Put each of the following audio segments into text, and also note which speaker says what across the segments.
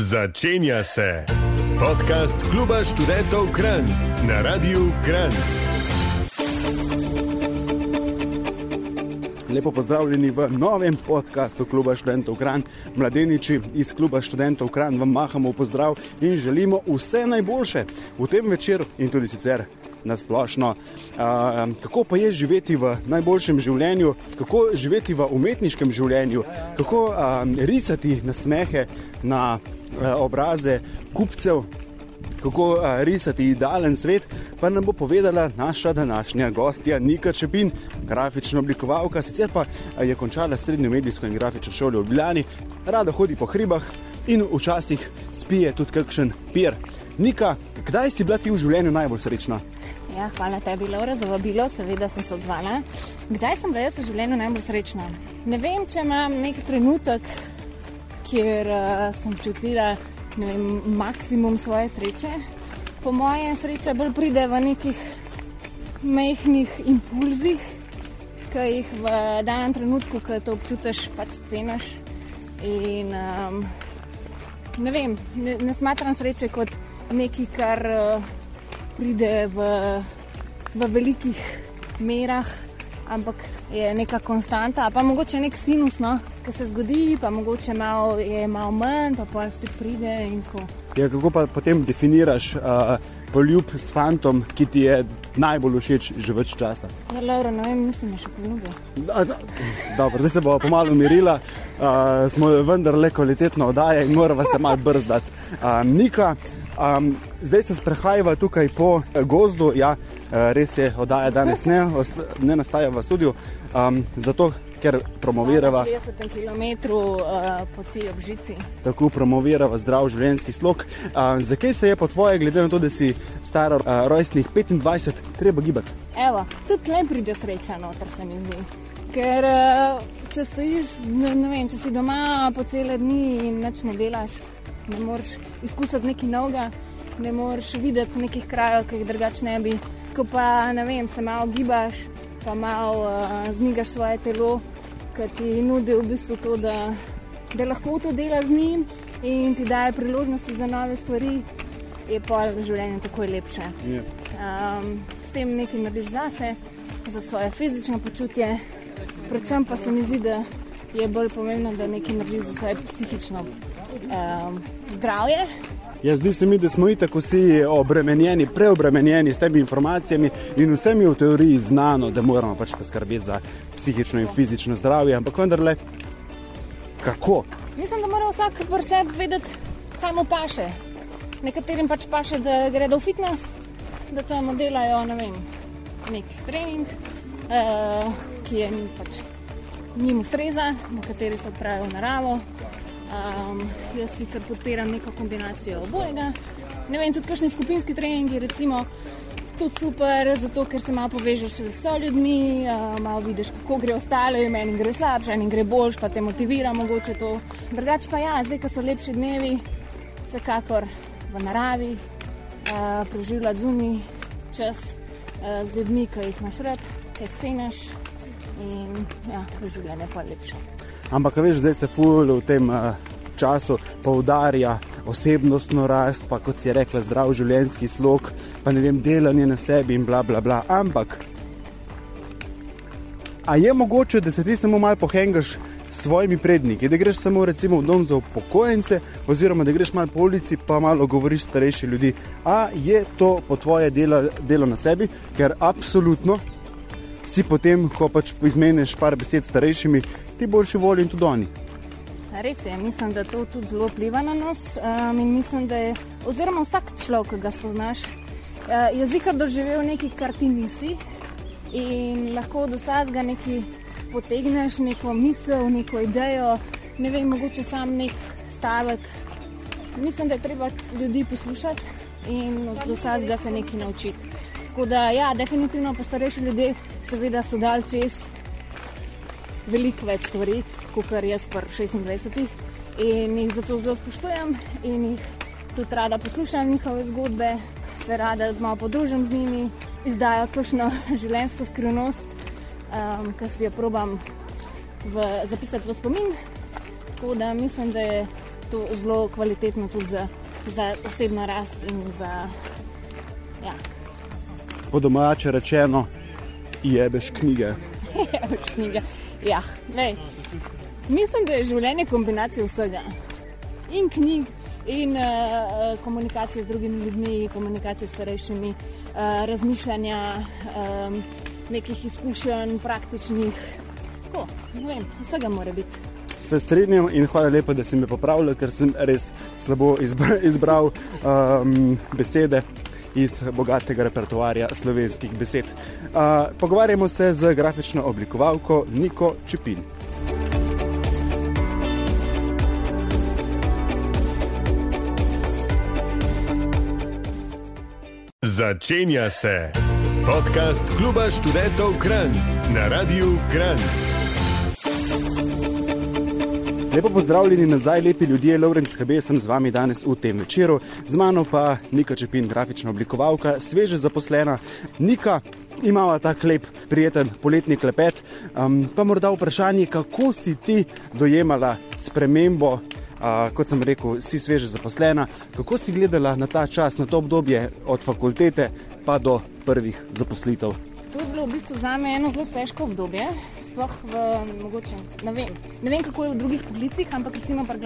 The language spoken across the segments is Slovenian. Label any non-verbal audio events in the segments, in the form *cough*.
Speaker 1: Začenja se podcast Kluba študentov Kran na Radiu Kran.
Speaker 2: Lepo pozdravljeni v novem podkastu Kluba študentov Kran. Mladeniči iz Kluba študentov Kran vam mahamo v pozdrav in želimo vse najboljše v tem večeru in tudi sicer na splošno. Uh, kako pa je živeti v najboljšem življenju, kako živeti v umetniškem življenju, kako risati na uh, obraze kupcev. Kako uh, risati idealen svet, pa nam bo povedala naša današnja gostja Nika Čepin, grafična oblikovalka, sicer pa je končala srednjo medijsko in grafično šolo v Ljubljani, rada hodi po hribah in včasih spije tudi kakšen pier. Nika, kdaj si bila ti v življenju najbolj srečna?
Speaker 3: Ja, hvala tebi, Laura, za vabilo, seveda sem se odzvala. Kdaj sem bila jaz v življenju najbolj srečna? Ne vem, če imam nek trenutek, kjer uh, sem čutila vem, maksimum svoje sreče. Po mojem sreče bolj pride v nekih mehkih impulzih, ki jih v danem trenutku, ko to občutiš, pač ceniš. In um, ne vem, ne, ne smatram sreče kot nekaj, kar. Uh, pride v, v velikih merah, ampak je neka konstanta, pa mogoče nek sinus, no, ki se zgodi, pa mogoče malo, je malo manj, pa pa spet pride.
Speaker 2: Ja, kako pa potem definiraš uh, poljub s fantom, ki ti je najbolj všeč že več časa?
Speaker 3: Ja, Laura, ne vem, mislim, še poljubil.
Speaker 2: Dobro, zdaj se bo pomalo umirila, uh, smo vendar le kvalitetno oddaje in moramo se malo brzdati. Uh, Nika, Um, zdaj se sprehajamo tukaj po gozdu. Ja, res je, oddaja danes ne, ne nastaja v studiu, um, zato ker promoviramo
Speaker 3: 30 km uh, poti ob žici.
Speaker 2: Tako promoviramo zdrav življenjski slog. Um, zakaj se je po tvoje, glede na to, da si star uh, rojstnih 25, treba gibati?
Speaker 3: Evo, tudi le pride sreča, noter se mi zdi. Ker če stojiš, ne, ne vem, če si doma po cele dni in nič ne delaš ne moreš izkusiti nekaj novega, ne moreš videti nekih krajev, ki jih drugače ne bi. Ko pa ne vem, se malo gibaš, pa malo uh, zmigaš svoje telo, ki ti nudi v bistvu to, da, da lahko to delaš z njim in ti daje priložnosti za nove stvari, je pa življenje tako lepše. Um, s tem nekaj narediš zase, za svoje fizično počutje, predvsem pa se mi zdi, da je bolj pomembno, da nekaj narediš za svoje psihično um, zdravje.
Speaker 2: Ja, zdi se mi, da smo tako vsi obremenjeni, preobremenjeni s temi informacijami in vsem je v teoriji znano, da moramo pač poskrbeti za psihično in fizično zdravje. Ampak vendarle, kako?
Speaker 3: Mislim, da mora vsak pri sebi vedeti, kaj mu paše. Nekaterim pač paše, da gredo v fitness, da tam delajo ne vem, nek trening, uh, ki je pač njim ustreza, nekateri se odpravijo v naravo. Um, jaz sicer podpiram neko kombinacijo obojega. Ne vem, tudi kakšni skupinski treningi, recimo, tudi super, zato ker se malo povežeš s ljudmi, uh, malo vidiš, kako gre ostale, meni gre slabše, meni gre boljš, pa te motivira mogoče to. Drugače pa ja, zdaj, ko so lepši dnevi, vsekakor v naravi, uh, preživljati zunaj čas uh, z ljudmi, ki jih imaš rad, ki jih ceniš in ja, življenje pa lepše.
Speaker 2: Ampak, veš, zdaj se fulj v tem uh, času poudarja osebnostno rast, pa kot si rekla, zdrav življenjski slog, pa ne vem, delanje na sebi in bla bla bla. Ampak, a je mogoče, da se ti samo malo pohengaš s svojimi predniki, da greš samo recimo v dom za upokojence, oziroma da greš malo po ulici, pa malo govoriš starejši ljudi. A je to po tvoje delo, delo na sebi, ker absolutno si potem, ko pač izmeniš par besed starejšimi, ti boljši volji in tudi oni.
Speaker 3: Res je, mislim, da to tudi zelo vpliva na nas. Um, mislim, da je, oziroma vsak človek, ki ga spoznaš, uh, je zihar doživel nekaj, kar ti nisi. In lahko od vsega nekaj potegneš, neko misel, neko idejo, ne vem, mogoče sam nek stavek. Mislim, da je treba ljudi poslušati in od vsega se nekaj naučiti. Tako da, ja, definitivno pa starejši ljudje, seveda, so dal čez veliko več stvari, kot kar jaz pa 26. In jih zato zelo spoštujem in jih tudi rada poslušam njihove zgodbe, se rada malo podružim z njimi, izdajo kakšno življenjsko skrivnost, um, ki si jo probam v, zapisati v spomin. Tako da mislim, da je to zelo kvalitetno tudi za, za osebno rast in za. Ja.
Speaker 2: Po domače rečeno, jebeš knjige.
Speaker 3: jebeš knjige. Ja, lej. Mislim, da je življenje kombinacija vsega. In knjig, in uh, komunikacije z drugimi ljudmi, komunikacije s starejšimi, uh, razmišljanja, um, nekih izkušenj, praktičnih. Tako, vem, vsega mora biti.
Speaker 2: Se strinjam in hvala lepa, da si me popravil, ker sem res slabo izbral, izbral um, besede iz bogatega repertoarja slovenskih besed. Uh, pogovarjamo se z grafično oblikovalko Niko Čepin.
Speaker 1: Začenja se podcast Kluba študentov Kran na Radiu Kran.
Speaker 2: Lepo pozdravljeni nazaj, lepi ljudje, Lovrenc HB sem z vami danes v tem večeru, z mano pa Nika Čepin, grafična oblikovalka, sveže zaposlena. Nika, imamo ta lep, prijeten poletni klepet. Um, pa morda vprašanje, kako si ti dojemala spremembo Uh, kot sem rekel, si sveže zaposlena. Kako si gledala na ta čas, na to obdobje od fakultete pa do prvih zaposlitev?
Speaker 3: To je bilo v bistvu za me eno zelo težko obdobje. Sploh v mogoče, ne vem, ne vem, kako je v drugih poklicih, ampak recimo pri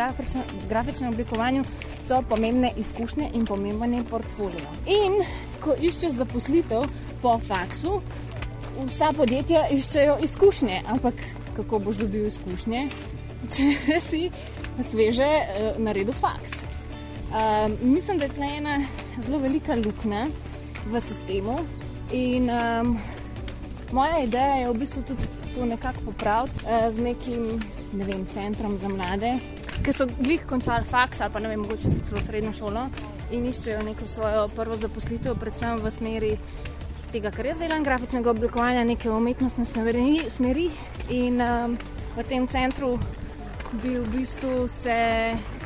Speaker 3: grafičnem oblikovanju so pomembne izkušnje in pomemben je portfolio. In ko iščeš zaposlitev po faksu, vsa podjetja iščejo izkušnje, ampak kako boš dobil izkušnje, *laughs* če si sveže uh, naredil faks. Um, mislim, da je tle ena zelo velika luknja v sistemu. In um, moja ideja je v bistvu tudi to nekako popraviti uh, z nekim ne vem, centrom za mlade, ki so glih končali faks ali pa ne vem, mogoče tudi srednjo šolo in iščejo neko svojo prvo zaposlitev, predvsem v smeri tega, kar jaz delam, grafičnega oblikovanja, neke umetnostne smeri. In um, v tem centru bi v bistvu se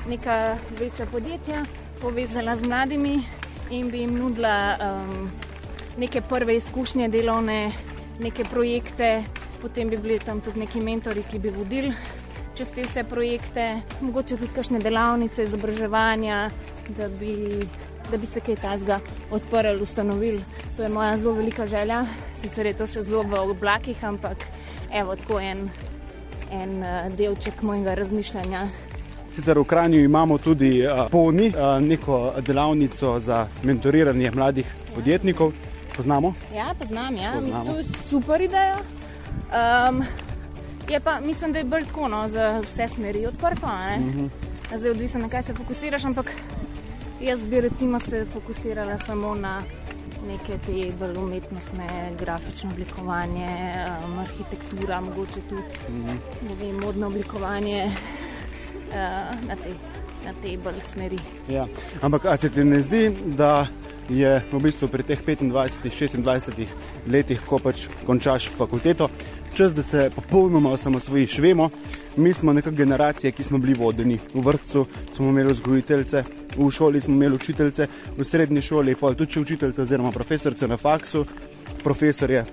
Speaker 3: neka večja podjetja povezala z mladimi in bi jim nudila um, neke prve izkušnje delovne, neke projekte, potem bi bili tam tudi neki mentori, ki bi vodili čez te vse projekte, mogoče tudi kakšne delavnice, izobraževanja, da bi, da bi se kaj tazga odprl, ustanovil. To je moja zelo velika želja, sicer je to še zelo v oblakih, ampak evo, tako en en uh, delček mojega razmišljanja.
Speaker 2: Sicer v Kranju imamo tudi uh, PONI, uh, neko delavnico za mentoriranje mladih podjetnikov. Poznamo?
Speaker 3: Ja, poznam, ja. Poznamo. To je super ideja. Um, je pa, mislim, da je bolj tako no, za vse smeri odprto. Mhm. -huh. Zdaj, odvisno na kaj se fokusiraš, ampak jaz bi recimo se fokusirala samo na neke te bolj umetnostne, grafično oblikovanje, um, arhitektura, mogoče tudi mm -hmm. vem, modno oblikovanje uh, na te, na te bolj smeri.
Speaker 2: Ja. Ampak ali se ti ne zdi, da je v bistvu pri teh 25-26 letih, ko pač končaš fakulteto, čas, da se popolnoma osamosvojiš? Vemo, mi smo neka generacija, ki smo bili vodeni v vrtu, smo imeli vzgojiteljce v šoli smo imeli učiteljice, v srednji šoli pa tudi učiteljice oziroma profesorice na faksu, profesorje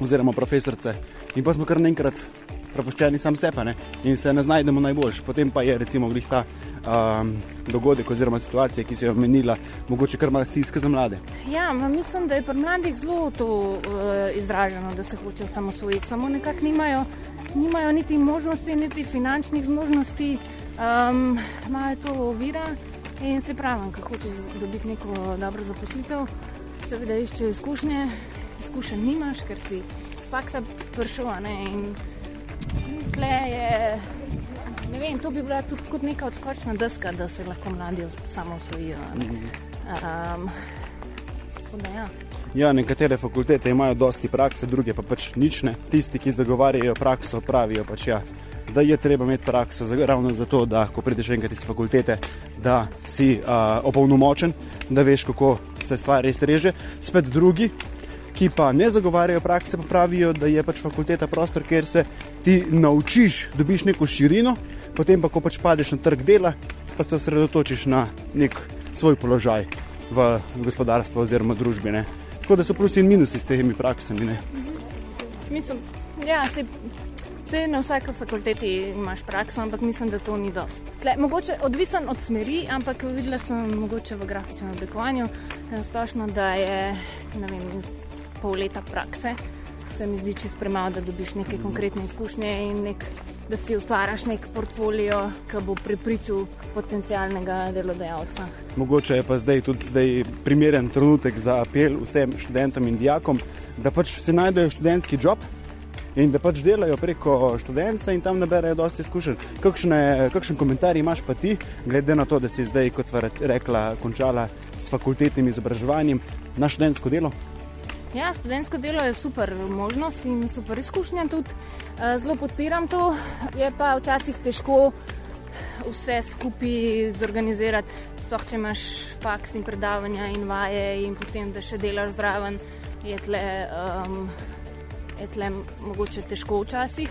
Speaker 2: oziroma profesorice. In pa smo kar naenkrat prepuščeni sam sebe in se ne znajdemo najboljš. Potem pa je recimo glih ta um, dogodek oziroma situacija, ki se je omenila, mogoče kar malo stiska za mlade.
Speaker 3: Ja, mislim, da je pri mladih zelo to uh, izraženo, da se hočejo samo svojiti, samo nekako nimajo, nimajo niti možnosti, niti finančnih zmožnosti, um, imajo to ovira. In se pravi, kako hočeš dobiti neko dobro zaposlitev, seveda iščeš izkušnje, izkušenj nimaš, ker si s faksa prišel. In tle je, ne vem, to bi bila tudi kot neka odskočna deska, da se lahko mladi samo osvojijo. Um,
Speaker 2: ja. Ja, nekatere fakultete imajo dosti prakse, druge pa pač nič ne. Tisti, ki zagovarjajo prakso, pravijo pač ja da je treba imeti prakso, ravno zato, da ko prideš enkrat iz fakultete, da si uh, opolnomočen, da veš, kako se stvar res reže. Spet drugi, ki pa ne zagovarjajo prakse, pa pravijo, da je pač fakulteta prostor, kjer se ti naučiš, dobiš neko širino, potem pa, ko pač padeš na trg dela, pa se osredotočiš na nek svoj položaj v gospodarstvu oziroma družbi. Ne. Tako da so plusi in minusi s temi praksami.
Speaker 3: Mhm. Mislim, ja, se Vse na vsaki fakulteti imaš prakso, ampak mislim, da to ni dost. Tle, mogoče odvisen od smeri, ampak videla sem mogoče v grafičnem oblikovanju, eh, splošno, da je vem, pol leta prakse. Se mi zdi čisto premalo, da dobiš neke konkretne izkušnje in nek, da si ustvariš nek portfolio, ki bo pripričal potencijalnega delodajalca.
Speaker 2: Mogoče je pa zdaj tudi zdaj primeren trenutek za apel vsem študentom in dijakom, da pač si najdejo študentski job in da pač delajo preko študenta in tam naberajo dosti izkušenj. Kakšen komentar imaš pa ti, glede na to, da si zdaj, kot sva rekla, končala s fakultetnim izobraževanjem na študentsko delo?
Speaker 3: Ja, študentsko delo je super možnost in super izkušnja tudi. Eh, zelo podpiram to, je pa včasih težko vse skupaj zorganizirati. Sploh če imaš faks in predavanja in vaje, in potem da še delaš zraven, je tle um, je tle mogoče težko včasih.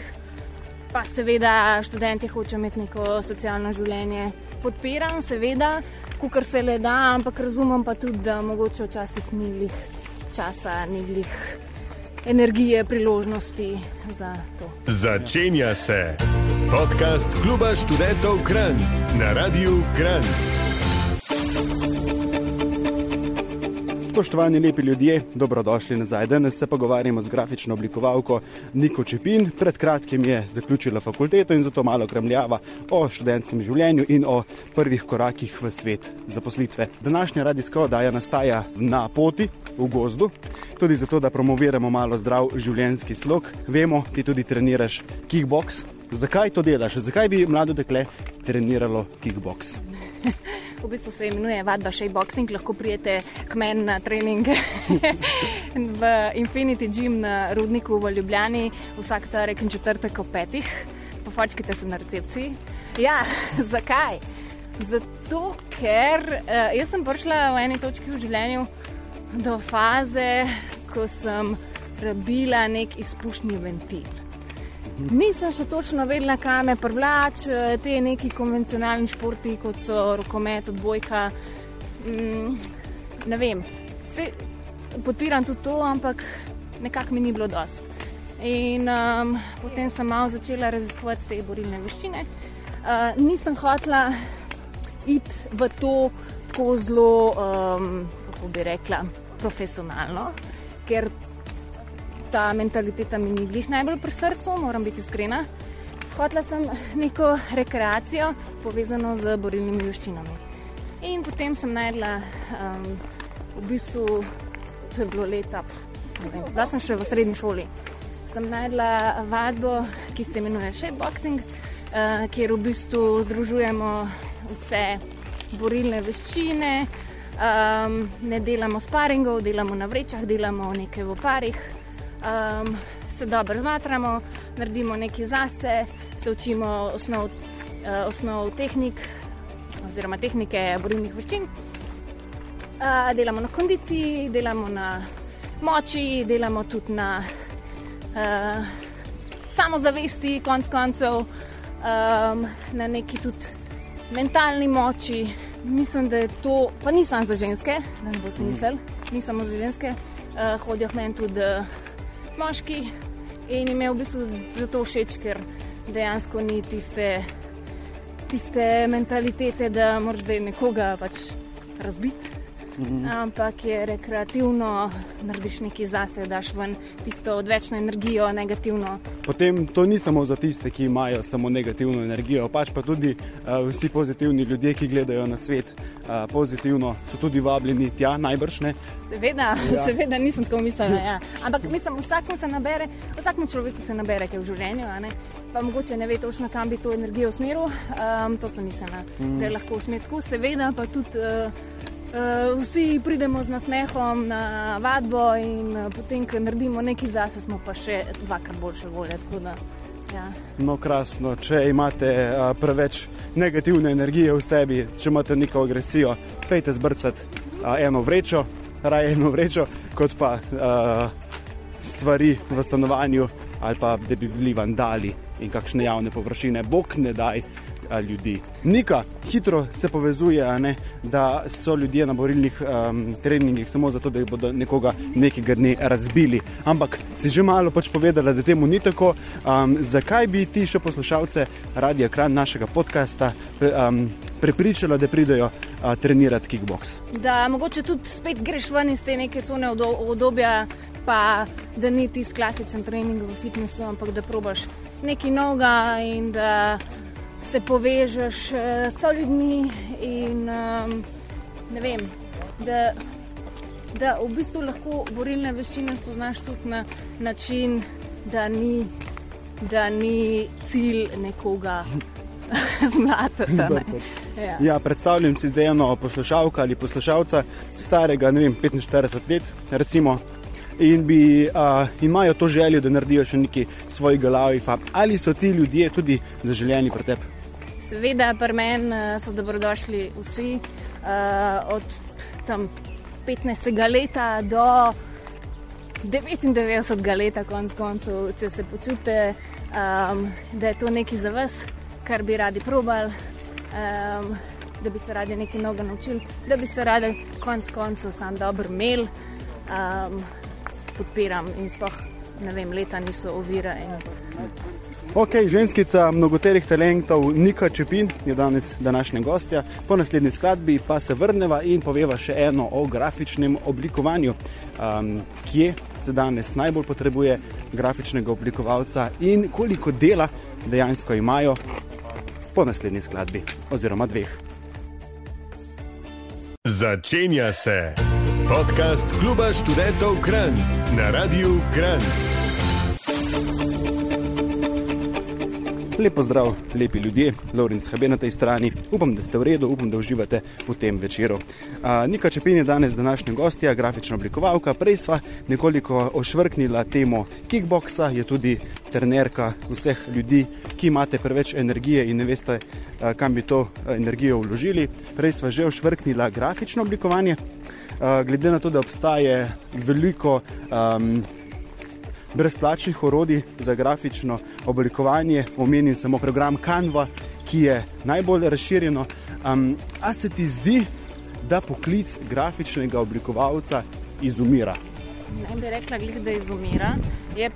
Speaker 3: Pa seveda študenti hočejo imeti neko socialno življenje. Podpiram, seveda, kar se le da, ampak razumem pa tudi, da mogoče včasih ni lih časa, ni lih energije, priložnosti za to.
Speaker 1: Začenja se podcast Kluba študentov Kran na Radiu Kran.
Speaker 2: Spoštovani lepi ljudje, dobrodošli nazaj. Danes se pogovarjamo z grafično oblikovalko Niko Čepin. Pred kratkim je zaključila fakulteto in zato malo kremljava o študentskem življenju in o prvih korakih v svet zaposlitve. Današnja radijska oddaja nastaja na poti v gozdu, tudi zato, da promoviramo malo zdrav življenjski slog. Vemo, ti tudi treniraš kickbox. Zakaj to delaš? Zakaj bi mlado dekle treniralo kickbox? *laughs*
Speaker 3: v bistvu se imenuje vadba še boxing, lahko prijete k meni na trening *laughs* v Infinity Gym na Rudniku v Ljubljani vsak torek in četrtek ob petih. Pofočkite se na recepciji. Ja, *laughs* zakaj? Zato, ker uh, jaz sem prišla v eni točki v življenju do faze, ko sem rabila nek izpušni ventil. Nisem še točno vedela, kaj me privlači, eh, te neki konvencionalni športi, kot so rokomet, odbojka. Mm, ne vem, Se, podpiram tudi to, ampak nekako mi ni bilo dosti. In um, potem sem malo začela raziskovati te borilne veščine. Uh, nisem hotela iti v to tako zelo, um, kako bi rekla, profesionalno, ker ta mentaliteta mi ni glih najbolj pri srcu, moram biti iskrena. Hotela sem neko rekreacijo povezano z borilnimi veščinami. In potem sem najdla, um, v bistvu, to je bilo leta, bila sem še v srednji šoli. Sem najdla vadbo, ki se imenuje Shadeboxing, uh, kjer v bistvu združujemo vse borilne veščine. Um, ne delamo sparingov, delamo na vrečah, delamo nekaj v parih um, se dobro zmatramo, naredimo nekaj zase, se učimo osnov, uh, osnov tehnik oziroma tehnike borilnih vrčin. Uh, delamo na kondiciji, delamo na moči, delamo tudi na uh, samozavesti, konc koncev, um, na neki tudi mentalni moči. Mislim, da je to, pa ni samo za ženske, da ne boste mislili, ni samo za ženske, uh, hodijo meni tudi. Uh, moški in jim je v bistvu zato všeč, ker dejansko ni tiste, tiste mentalitete, da moraš nekoga pač razbiti. -hmm. ampak je rekreativno, narediš nekaj zase, daš ven tisto odvečno energijo, negativno.
Speaker 2: Potem to ni samo za tiste, ki imajo samo negativno energijo, pač pa tudi uh, vsi pozitivni ljudje, ki gledajo na svet uh, pozitivno, so tudi vabljeni tja, najbrž ne.
Speaker 3: Seveda, *laughs* ja. seveda nisem tako mislila. Ja. *laughs* Ampak mislim, vsakmu se nabere, vsakmu človeku se nabere, kaj v življenju. Pa mogoče ne ve točno, kam bi to energijo usmeril. Um, to sem mislila, mm. da je lahko usmeril, seveda pa tudi. Uh, vsi pridemo z nasmehom na vadbo, in uh, potem, ko naredimo nekaj zase, smo pa še dvakrat boljše volje. Ja.
Speaker 2: No, krasno. Če imate uh, preveč negativne energije v sebi, če imate neko agresijo, pejte zbrcati uh, eno vrečo, raje eno vrečo, kot pa uh, stvari v stanovanju ali pa da bi bili vandali in kakšne javne površine. Bog ne daj, a, ljudi. Nika hitro se povezuje, ne, da so ljudje na borilnih um, treningih samo zato, da bodo nekoga nekega dne razbili. Ampak si že malo pač povedala, da temu ni tako. Um, zakaj bi ti še poslušalce radia kran našega podcasta um, prepričala, da pridejo uh, trenirati kickbox?
Speaker 3: Da mogoče tudi spet greš ven iz te neke cone obdobja. Pa da ni tisti klasičen trening v fitnessu, ampak da probaš nekaj novega in da se povežeš uh, s ljudmi. In, um, vem, da, da v bistvu lahko borilne veščine spoznaš tudi na način, da ni, da ni cilj nekoga. *laughs* Zmlati.
Speaker 2: Ja. Ja, predstavljam si zdaj eno poslušalko ali poslušalca, starega vem, 45 let, recimo, in bi, uh, imajo to željo, da naredijo še nekaj svojega lajfa. Ali so ti ljudje tudi zaželjeni pri tebi?
Speaker 3: Seveda, pri meni so dobrodošli vsi, uh, od tam 15. leta do 99. leta, konc koncev, če se počutite, um, da je to nekaj za vas, kar bi radi probali. Um, Da bi se radi nekaj novega naučili, da bi se radi konec koncev sam dobro imeli. Um, podpiram in spoh, ne vem, leta niso ovira. In...
Speaker 2: Ok, ženskica mnogoterih talentov Nika Čepin je danes današnja gostja. Po naslednji skladbi pa se vrneva in poveva še eno o grafičnem oblikovanju, um, kje se danes najbolj potrebuje grafičnega oblikovalca in koliko dela dejansko imajo po naslednji skladbi oziroma dveh.
Speaker 1: Začenja se podcast Kluba študentov Kran na Radiu Kran.
Speaker 2: Lepo zdrav, lepi ljudje, Lorenz Habe na tej strani. Upam, da ste v redu, upam, da uživate v tem večeru. Uh, Nika Čepin je danes današnja gostja, grafična oblikovalka. Prej sva nekoliko ošvrknila temo kickboksa, je tudi trenerka vseh ljudi, ki imate preveč energije in ne veste, uh, kam bi to energijo vložili. Prej sva že ošvrknila grafično oblikovanje. Uh, glede na to, da obstaje veliko um, brezplačnih orodij za grafično oblikovanje, omenim samo program Canva, ki je najbolj razširjeno. Um, a se ti zdi, da poklic grafičnega oblikovalca izumira?
Speaker 3: Ne bi rekla, glih, da izumira. Je,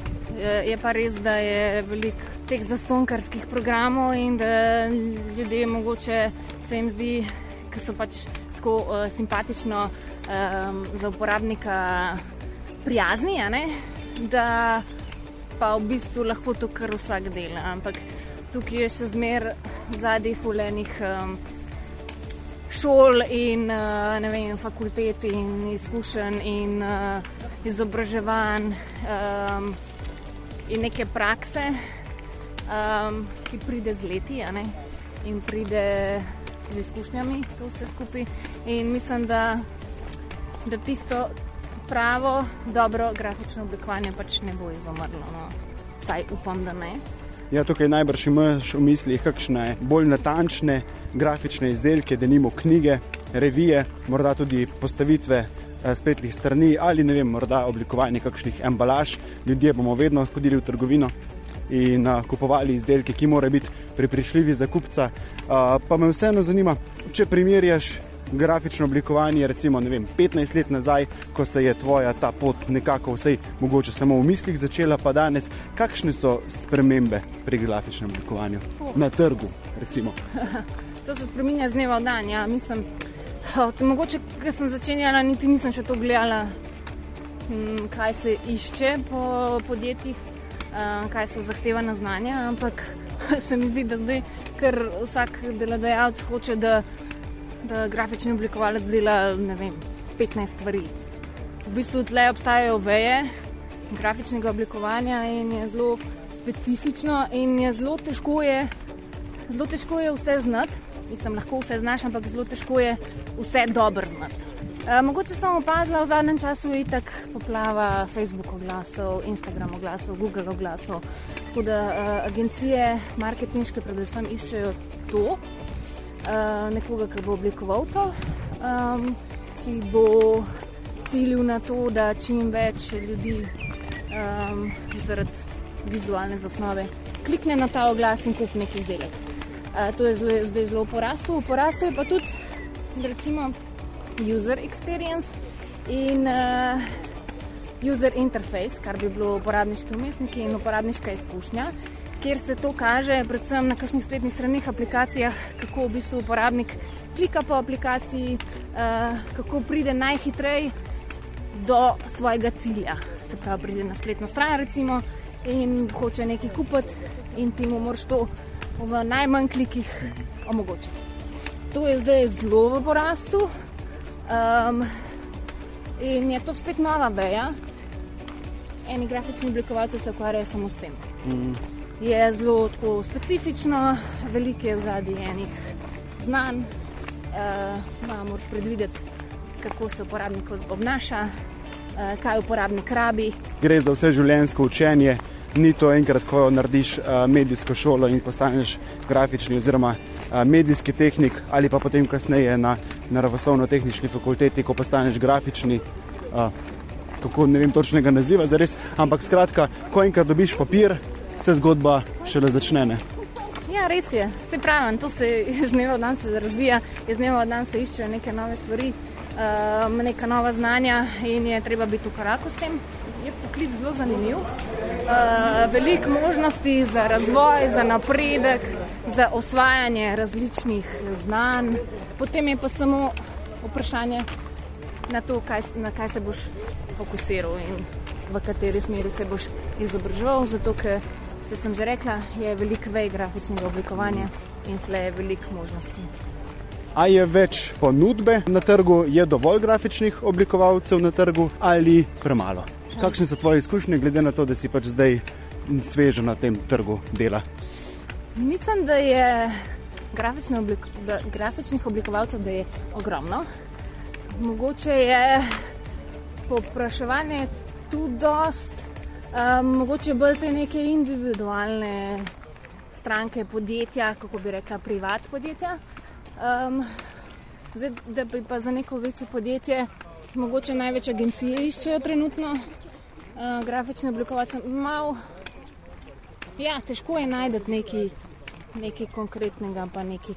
Speaker 3: je pa res, da je veliko teh zastonkarskih programov in da ljudje mogoče se jim zdi, da so pač tako uh, simpatično um, za uporabnika prijazni da pa v bistvu lahko to kar vsak dela. Ampak tukaj je še zmer zadnjih fulenih um, šol in uh, vem, fakultet in izkušenj in uh, izobraževanj um, in neke prakse, um, ki pride z leti in pride z izkušnjami, to vse skupaj. In mislim, da, da tisto pravo, dobro grafično oblikovanje pač ne bo izumrlo. No. Saj upam, da ne.
Speaker 2: Ja, tukaj najbrž imaš v mislih kakšne bolj natančne grafične izdelke, da nimo knjige, revije, morda tudi postavitve eh, spletnih strani ali ne vem, morda oblikovanje kakšnih embalaž. Ljudje bomo vedno hodili v trgovino in uh, kupovali izdelke, ki morajo biti pripričljivi za kupca. Uh, pa me vseeno zanima, če primerjaš grafično oblikovanje, recimo vem, 15 let nazaj, ko se je tvoja ta pot nekako vsej mogoče samo v mislih začela, pa danes, kakšne so spremembe pri grafičnem oblikovanju oh. na trgu? *laughs*
Speaker 3: to se spremenja z dneva v dan. Ja. Mislim, mogoče, ker sem začenjala, niti nisem še to gledala, hm, kaj se išče po podjetjih, kaj so zahtevana znanja, ampak *laughs* se mi zdi, da zdaj, ker vsak delodajalec hoče, da da grafični oblikovalec dela vem, 15 stvari. V bistvu tle obstajajo veje grafičnega oblikovanja in je zelo specifično in je zelo težko je, zelo težko je vse znati. Mislim, lahko vse znaš, ampak zelo težko je vse dobro znati. E, mogoče sem opazila v zadnjem času, da je tako poplava Facebook oglasov, Instagram oglasov, Google oglasov. Tako da e, agencije, marketinške, predvsem iščejo to, uh, nekoga, ki bo oblikoval to, um, ki bo ciljil na to, da čim več ljudi um, zaradi vizualne zasnove klikne na ta oglas in kupi neki izdelek. Uh, to je zdaj, zdaj zelo poraslo. Poraslo je pa tudi, recimo, user experience in uh, user interface, kar bi bilo uporabniški umestniki in uporabniška izkušnja, kjer se to kaže predvsem na kakšnih spletnih straneh, aplikacijah, kako v bistvu uporabnik klika po aplikaciji, uh, kako pride najhitreje do svojega cilja. Se pravi, pride na spletno stran recimo, in hoče nekaj kupiti, in ti mu moraš to v najmanj klikih omogočiti. To je zdaj zelo v porastu. Um, in je to spet nova veja. Eni grafični oblikovalci se ukvarjajo samo s tem. Mm. Je zelo tako specifično, veliko je v zadnji enih znanj, uh, moraš predvideti, kako se uporabnik obnaša, uh, kaj uporabnik rabi.
Speaker 2: Gre za vse življenjsko učenje. Ni to enkrat, ko narediš uh, medijsko šolo in postaneš grafični oziroma uh, medijski tehnik, ali pa potem kasneje na naravoslovno-tehnični fakulteti, ko postaneš grafični. Uh, kako ne vem točnega naziva, zares, ampak skratka, ko enkrat dobiš papir, se zgodba šele začne. Ne?
Speaker 3: Ja, res je. Se pravi, to se iz dneva v dan razvija, iz dneva v dan se iščejo neke nove stvari, um, neka nova znanja in je treba biti v koraku s tem. Je poklic zelo zanimiv. Uh, veliko možnosti za razvoj, za napredek, za osvajanje različnih znanj. Potem je pa samo vprašanje na to, kaj, na kaj se boš fokusiral in v kateri smeri se boš izobraževal. Zato, ker se sem že rekla, je veliko vej grafičnega oblikovanja in tle je veliko možnosti.
Speaker 2: A je več ponudbe na trgu, je dovolj grafičnih oblikovalcev na trgu ali premalo? Kakšne so tvoje izkušnje, glede na to, da si pač zdaj svežo na tem trgu dela?
Speaker 3: Mislim, da je oblik grafičnih oblikovalcev da je ogromno. Mogoče je popraševanje tu dost, um, mogoče bolj te neke individualne stranke, podjetja, kako bi rekla, privat podjetja. Um, zdaj, da bi pa za neko večje podjetje, mogoče največ agencije iščejo trenutno, uh, grafične oblikovalce. Mal, ja, težko je najti nekaj, nekaj konkretnega, pa nekaj,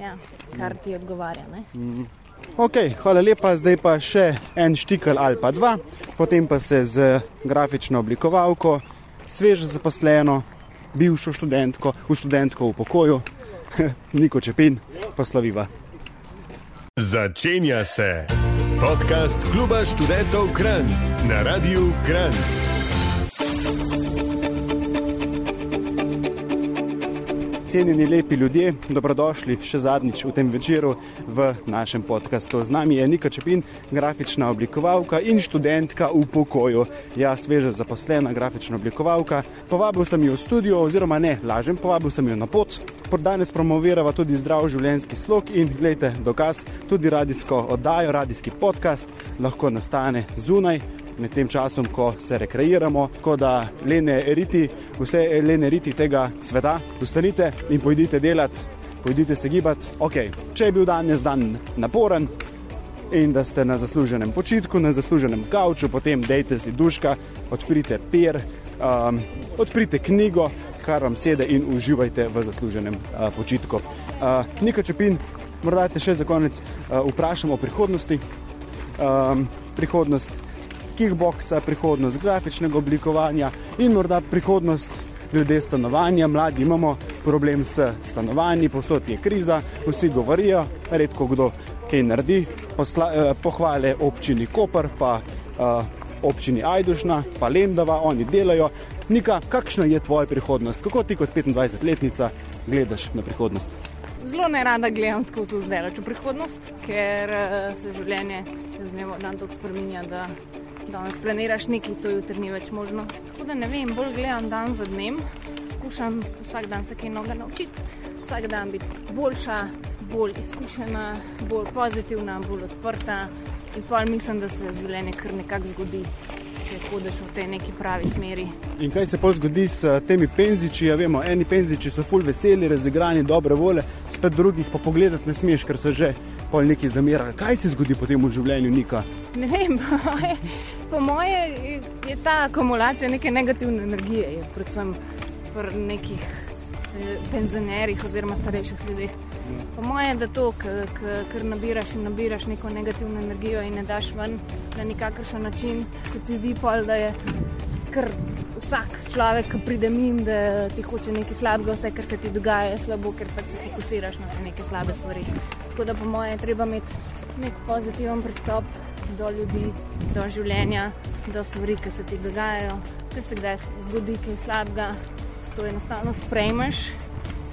Speaker 3: ja, kar ti odgovarja. Ne? Mm -hmm.
Speaker 2: Ok, hvala lepa, zdaj pa še en štikl ali pa dva, potem pa se z grafično oblikovalko, sveže zaposleno, bivšo študentko, v študentko v pokoju, *laughs* Niko Čepin, posloviva.
Speaker 1: Začenja se podcast kluba študentov Kran na Radiu Kran.
Speaker 2: Cenjeni lepi ljudje, dobrodošli še zadnjič v tem večeru v našem podkastu. Z nami je Nika Čepin, grafična oblikovalka in študentka v pokoju. Ja, sveže zaposlena grafična oblikovalka. Povabil sem jo v studio, oziroma ne, lažem, povabil sem jo na pot. Danes promovirava tudi zdrav življenjski slog in, gledajte, dokaz, tudi radijsko oddajo, radijski podcast lahko nastane zunaj med tem časom, ko se rekreiramo, tako da lene riti, vse lene riti tega sveta, ustanite in pojdite delati, pojdite se gibati. Okay. Če je bil danes dan naporen in da ste na zasluženem počitku, na zasluženem kavču, potem dejte si duška, odprite pier, um, odprite knjigo, kar vam sede in uživajte v zasluženem uh, počitku. Uh, Nika Čepin, morda te še za konec uh, vprašamo o prihodnosti. Um, prihodnost kickboksa, prihodnost grafičnega oblikovanja in morda prihodnost glede stanovanja. Mladi imamo problem s stanovanji, posod je kriza, vsi govorijo, redko kdo kaj naredi. Posla, eh, pohvale občini Koper, pa eh, občini Ajdušna, pa Lendava, oni delajo. Nika, kakšna je tvoja prihodnost? Kako ti kot 25-letnica gledaš na prihodnost?
Speaker 3: Zelo ne rada gledam tako zelo daleč v prihodnost, ker uh, se življenje z dneva v dan tako spremenja, da danes planiraš nekaj, to jutri ni več možno. Tako da ne vem, bolj gledam dan za dnem, skušam vsak dan se kaj novega naučiti, vsak dan biti boljša, bolj izkušena, bolj pozitivna, bolj odprta. In pa mislim, da se življenje kar nekako zgodi. Če hodiš v tej neki pravi smeri.
Speaker 2: In kaj se pa zgodi s temi penziči? Ja, vemo, eni penziči so ful veseli, razigrani, dobre vole, spet drugih pa pogledati ne smeš, ker so že pol neki zamirali. Kaj se zgodi potem v življenju, Nika?
Speaker 3: Ne vem, *laughs* Po moje je ta akumulacija neke negativne energije, predvsem pri nekih eh, penzionerjih oziroma starejših ljudeh. Po mojem je, da to, ker nabiraš in nabiraš neko negativno energijo in ne daš ven na nikakršen način, se ti zdi pol, da je kar vsak človek, ki pride min, da ti hoče nekaj slabega, vse, kar se ti dogaja, je slabo, ker pa se fokusiraš na neke slabe stvari. Tako da po mojem je treba imeti nek pozitiven pristop do ljudi, do življenja, do stvari, ki se ti dogajajo. Če se kdaj zgodi kaj slabega, to enostavno sprejmeš.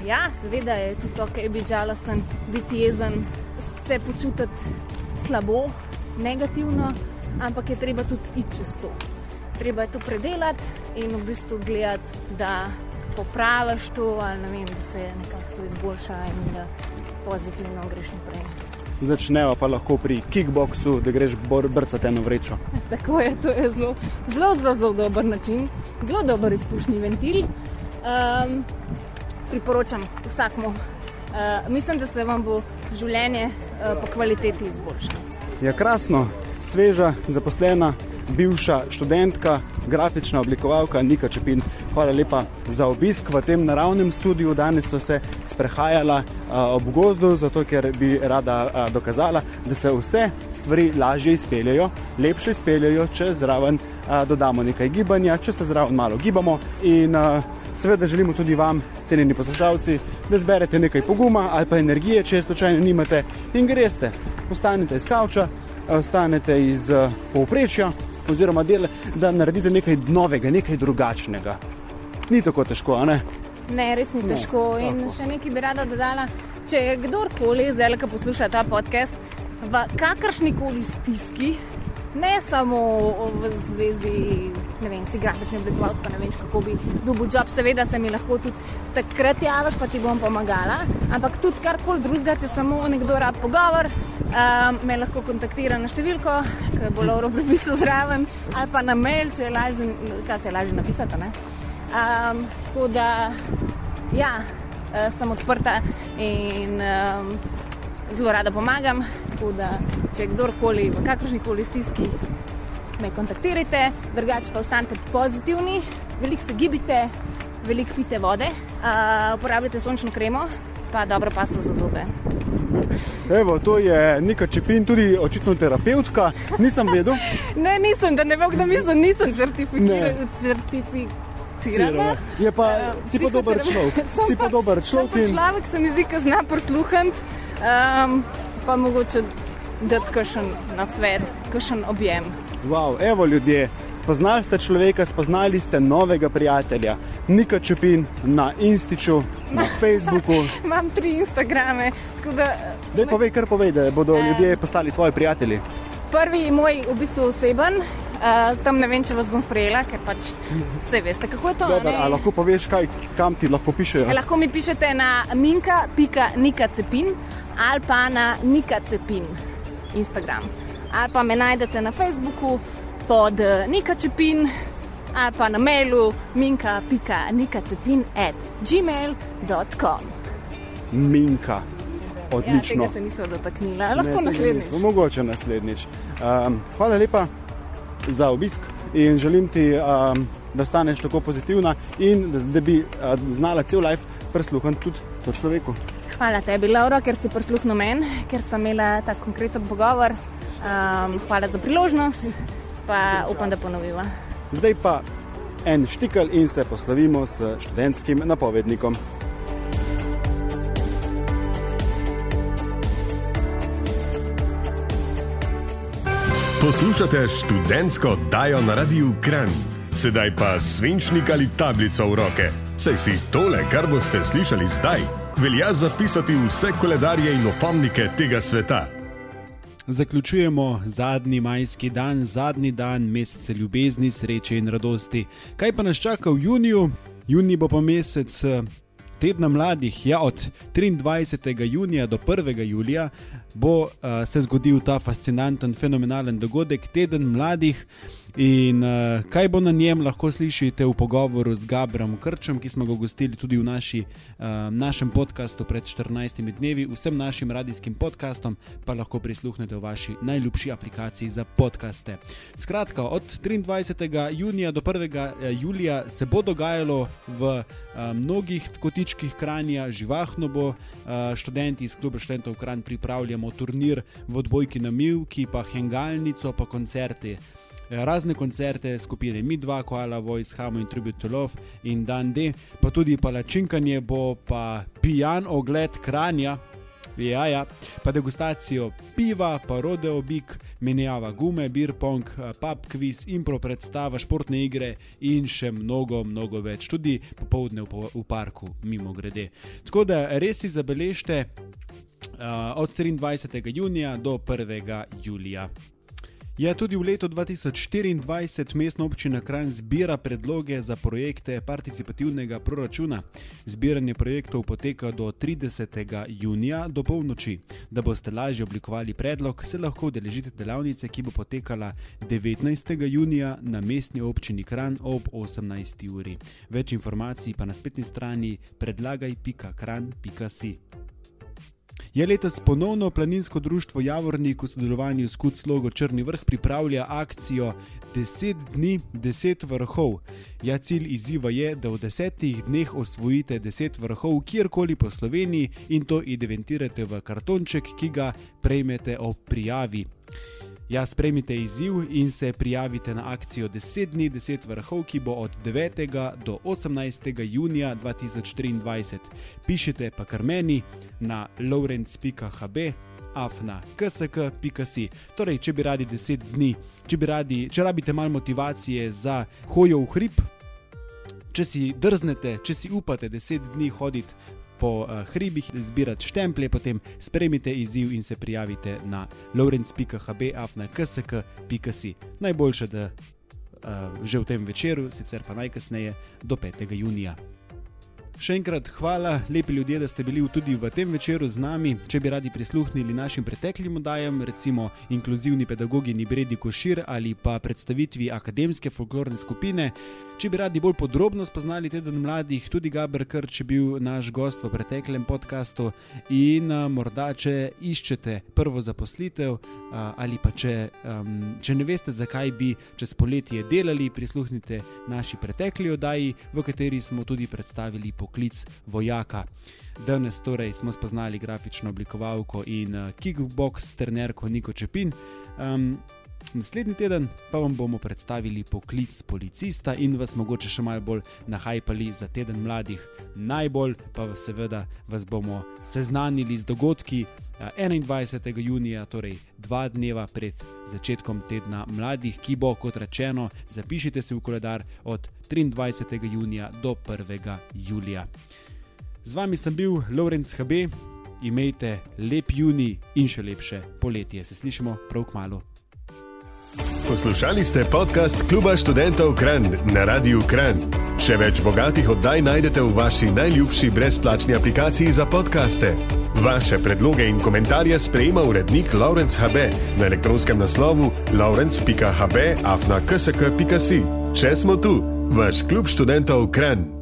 Speaker 3: Ja, seveda je tudi ok, biti žalosten, biti jezen, se počutiti slabo, negativno, ampak je treba tudi iti čez to. Treba je to predelati in v bistvu gledati, da popraviš to ali vem, da se nekako to izboljša in da pozitivno greš naprej
Speaker 2: začnejo pa lahko pri kickboxu, da greš brcati eno vrečo. *laughs*
Speaker 3: Tako je, to je zelo, zelo, zelo, zelo dober način, zelo dober izpušni ventil. Um, priporočam vsakmu. Uh, mislim, da se vam bo življenje uh, po kvaliteti izboljšalo.
Speaker 2: Je ja, krasno, sveža, zaposlena, bivša študentka, grafična oblikovalka Nika Čepin. Hvala lepa za obisk v tem naravnem studiu. Danes so se sprehajala ob gozdu, zato ker bi rada dokazala, da se vse stvari lažje izpeljajo, lepše izpeljajo, če zraven dodamo nekaj gibanja, če se zraven malo gibamo. In seveda želimo tudi vam, cenjeni poslušalci, da zberete nekaj poguma ali pa energije, če je slučajno nimate in greste. Ostanete iz kavča, ostanete iz povprečja oziroma del, da naredite nekaj novega, nekaj drugačnega. Ni tako težko, ne?
Speaker 3: Ne, res ni ne, težko. In tako. še nekaj bi rada dodala. Če je kdorkoli zdaj, ki posluša ta podcast, v kakršni koli stiski, ne samo v zvezi ne vem, si grafični oblikovalec, pa ne veš, kako bi dobil job. Seveda se mi lahko tudi takrat javiš, pa ti bom pomagala. Ampak tudi karkoli drugega, če samo nekdo rad pogovor, um, me lahko kontaktira na številko, ki bo Lauro prepisal zraven, ali pa na mail, če je lažje, včasih je lažje napisati. Um, tako da, ja, uh, sem odprta in um, zelo rada pomagam. Tako da, če kdorkoli v kakršni koli stiski me kontaktirajte, drugače pa ostanite pozitivni, veliko se gibite, veliko pite vode, uh, uporabljate sončno kremo, pa dobro pasto za zobe.
Speaker 2: Evo, to je neka čepin, tudi očitno terapeutka. Nisem vedel. *laughs*
Speaker 3: ne, nisem, da ne vem, kdo misli, nisem certificiran.
Speaker 2: Je pa, uh, si pa dober človek. Si pa dober človek.
Speaker 3: In... Človek se mi zdi, da zna prisluhniti, um, pa mogoče dati kakšen na svet, kakšen objem.
Speaker 2: Wow, evo ljudje, spoznali ste človeka, spoznali ste novega prijatelja, Nika Čupin na Instiču, na *laughs* Facebooku.
Speaker 3: Imam tri Instagrame. Da
Speaker 2: me... povej, kar povej, da bodo ljudje postali tvoji prijatelji.
Speaker 3: Prvi je moj v bistvu oseben, uh, tam ne vem, če vas bom sprejela, ker pač vse veste, kako je to.
Speaker 2: Dobar, lahko poveš, kaj, kam ti lahko pišejo?
Speaker 3: E, lahko mi pišete na minka.nikacepin ali pa na nikacepin Instagram ali pa me najdete na Facebooku pod eh, Nika Čepin ali pa na mailu minka.nikacepin.gmail.com.
Speaker 2: Minka. Odlično.
Speaker 3: Ja, se nisem dotaknila, lahko ne, naslednjič.
Speaker 2: Mogoče naslednjič. Um, hvala lepa za obisk in želim ti, um, da staneš tako pozitivna in da, da bi uh, znala cel life prisluhniti tudi človeku.
Speaker 3: Hvala tebi, Laura, ker si prisluhnil meni, ker sem imela ta konkreten pogovor. Um, hvala za priložnost, pa upam, da ponoviva.
Speaker 2: Zdaj pa en štikl in se poslovimo s študentskim napovednikom.
Speaker 1: Poslušate študentsko oddajo na Radiu Kran, sedaj pa svinčnik ali tablico v roke. Saj si tole, kar boste slišali zdaj, velja zapisati vse koledarje in opomnike tega sveta.
Speaker 2: Zaključujemo zadnji majski dan, zadnji dan meseca ljubezni, sreče in radosti. Kaj pa nas čaka v juniju? Juni bo pa mesec eh, tedna mladih, ja, od 23. junija do 1. julija.
Speaker 4: Bo uh, se zgodil ta fascinanten, fenomenalen dogodek, teden mladih. In uh, kaj bo na njem, lahko slišite v pogovoru z Gabrom Krčem, ki smo ga gostili tudi v naši, uh, našem podkastu pred 14 dnevi. Vsem našim radijskim podkastom pa lahko prisluhnete v vaši najljubši aplikaciji za podkaste. Skratka, od 23. junija do 1. julija se bo dogajalo v uh, mnogih kotičkih kranja, živahno bo. Uh, študenti iz kluba študentov Kran pripravljamo turnir v odbojki na Milki, pa hengalnico, pa koncerti. Eh, razne koncerte skupine Mi2, Koala Voice, Hamo in Tribute to Love in Dan D, pa tudi palačinkanje bo, pa pijan ogled kranja. Ja, ja, pa degustacijo piva, pa rodeo bik, menjava gume, beer pong, pub quiz, impro predstava, športne igre in še mnogo, mnogo več, tudi popoldne v, v parku, mimo grede. Tako da res si zabeležite od 23. junija do 1. julija. Ja, tudi v letu 2024 mestna občina Kranj zbira predloge za projekte participativnega proračuna. Zbiranje projektov poteka do 30. junija do polnoči. Da boste lažje oblikovali predlog, se lahko udeležite delavnice, ki bo potekala 19. junija na mestni občini Kranj ob 18. uri. Več informacij pa na spletni strani predlagaj.kran.si. Je letos ponovno planinsko društvo Javornik v sodelovanju s Kuclogo Črni vrh pripravlja akcijo 10 dni, 10 vrhov. Ja, cilj izziva je, da v desetih dneh osvojite 10 vrhov kjerkoli po Sloveniji in to identificirate v kartonček, ki ga prejmete ob prijavi. Ja, sprejmite izziv in se prijavite na akcijo 10 dni, 10 vrhov, ki bo od 9. do 18. junija 2023. Pišite pa kar meni na lawrence.hb. Afna, ksk.si. Torej, če bi radi 10 dni, če bi radi, če rabite malo motivacije za hojo v hrib, če si drznete, če si upate 10 dni hoditi po uh, hribih, zbirati štemplje, potem spremite izziv in se prijavite na lawrence.hb.afna.ksk.si. Najboljše, da uh, že v tem večeru, sicer pa najkasneje do 5. junija. Še enkrat hvala, lepi ljudje, da ste bili tudi v tem večeru z nami. Če bi radi prisluhnili našim preteklim oddajam, recimo inkluzivni pedagogi Nibredi Košir ali pa predstavitvi akademske folklorne skupine, če bi radi bolj podrobno spoznali teden mladih, tudi Gabr Krč je bil naš gost v preteklem podkastu in a, morda, če iščete prvo zaposlitev a, ali pa če, um, če ne veste, zakaj bi čez poletje delali, prisluhnite naši pretekli oddaji, v kateri smo tudi predstavili poklic vojaka. Danes torej smo spoznali grafično oblikovalko in uh, kickbox trenerko Niko Čepin. Um, naslednji teden pa vam bomo predstavili poklic policista in vas mogoče še malo bolj nahajpali za teden mladih. Najbolj pa vas seveda vas bomo seznanili z dogodki. 21. junija, torej dva dneva pred začetkom tedna mladih, ki bo, kot rečeno, zapišite se v koledar od 23. junija do 1. julija. Z vami sem bil Lorenz HB, imejte lep juni in še lepše poletje. Se slišimo prav k malu.
Speaker 1: Poslušali ste podcast Kluba študentov Kran na Radiu Kran. Še več bogatih oddaj najdete v vaši najljubši brezplačni aplikaciji za podkaste. Vaše predloge in komentarje sprejema urednik Laurence HB na elektronskem naslovu laurence.hb afna ksk.si. Če smo tu, vaš klub študentov Kran.